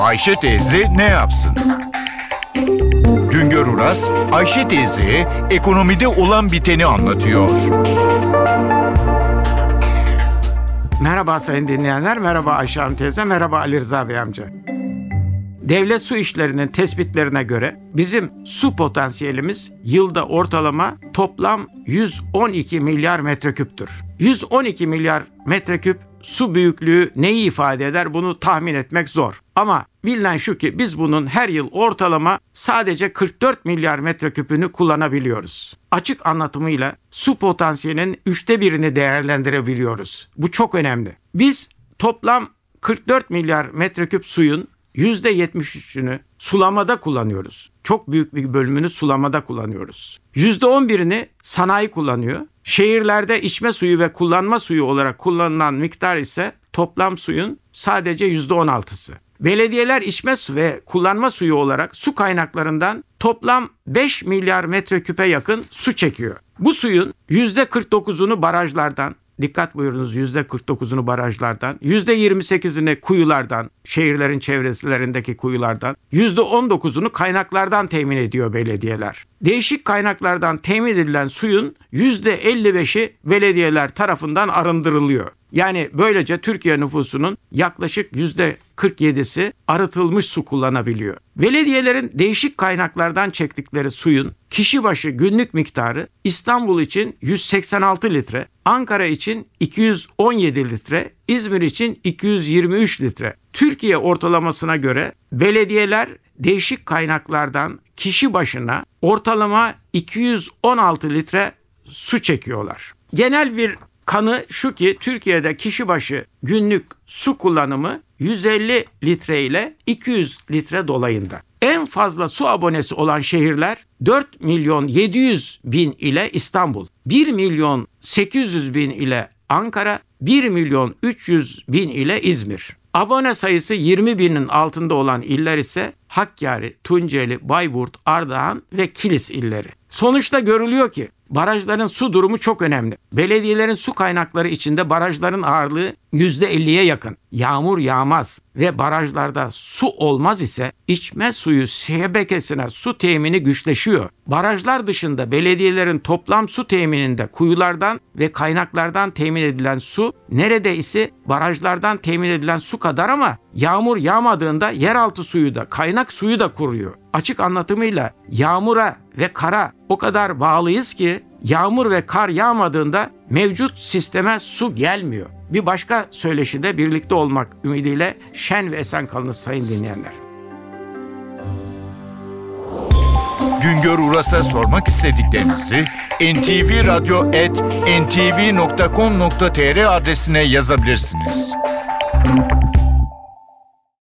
Ayşe teyze ne yapsın? Güngör Uras, Ayşe teyze ekonomide olan biteni anlatıyor. Merhaba sayın dinleyenler, merhaba Ayşe Hanım teyze, merhaba Ali Rıza Bey amca. Devlet su işlerinin tespitlerine göre bizim su potansiyelimiz yılda ortalama toplam 112 milyar metreküptür. 112 milyar metreküp su büyüklüğü neyi ifade eder bunu tahmin etmek zor. Ama bilinen şu ki biz bunun her yıl ortalama sadece 44 milyar metreküpünü kullanabiliyoruz. Açık anlatımıyla su potansiyelinin üçte birini değerlendirebiliyoruz. Bu çok önemli. Biz toplam 44 milyar metreküp suyun %73'ünü sulamada kullanıyoruz. Çok büyük bir bölümünü sulamada kullanıyoruz. %11'ini sanayi kullanıyor. Şehirlerde içme suyu ve kullanma suyu olarak kullanılan miktar ise toplam suyun sadece %16'sı. Belediyeler içme su ve kullanma suyu olarak su kaynaklarından toplam 5 milyar metreküpe yakın su çekiyor. Bu suyun %49'unu barajlardan, dikkat buyurunuz %49'unu barajlardan, %28'ini kuyulardan, şehirlerin çevrelerindeki kuyulardan, %19'unu kaynaklardan temin ediyor belediyeler. Değişik kaynaklardan temin edilen suyun %55'i belediyeler tarafından arındırılıyor. Yani böylece Türkiye nüfusunun yaklaşık %47'si arıtılmış su kullanabiliyor. Belediyelerin değişik kaynaklardan çektikleri suyun kişi başı günlük miktarı İstanbul için 186 litre, Ankara için 217 litre, İzmir için 223 litre. Türkiye ortalamasına göre belediyeler değişik kaynaklardan kişi başına ortalama 216 litre su çekiyorlar. Genel bir kanı şu ki Türkiye'de kişi başı günlük su kullanımı 150 litre ile 200 litre dolayında. En fazla su abonesi olan şehirler 4 milyon 700 bin ile İstanbul, 1 milyon 800 bin ile Ankara, 1 milyon 300 bin ile İzmir. Abone sayısı 20 binin altında olan iller ise Hakkari, Tunceli, Bayburt, Ardahan ve Kilis illeri. Sonuçta görülüyor ki barajların su durumu çok önemli. Belediyelerin su kaynakları içinde barajların ağırlığı %50'ye yakın. Yağmur yağmaz ve barajlarda su olmaz ise içme suyu şebekesine su temini güçleşiyor. Barajlar dışında belediyelerin toplam su temininde kuyulardan ve kaynaklardan temin edilen su neredeyse barajlardan temin edilen su kadar ama yağmur yağmadığında yeraltı suyu da kaynak suyu da kuruyor. Açık anlatımıyla yağmura ve kara o kadar bağlıyız ki yağmur ve kar yağmadığında mevcut sisteme su gelmiyor. Bir başka söyleşide birlikte olmak ümidiyle şen ve esen kalınız sayın dinleyenler. Güngör Uras'a sormak istediklerinizi ntvradio.com.tr adresine yazabilirsiniz.